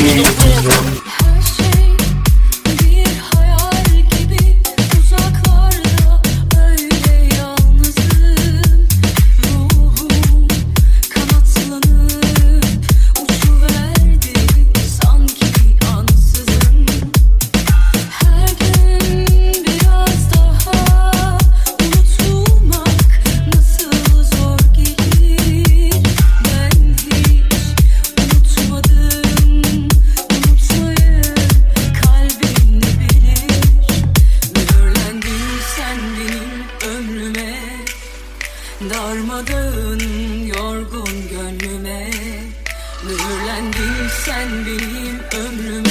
Thank you. Darmadağın yorgun gönlüme. Mühürlendin sen benim ömrüme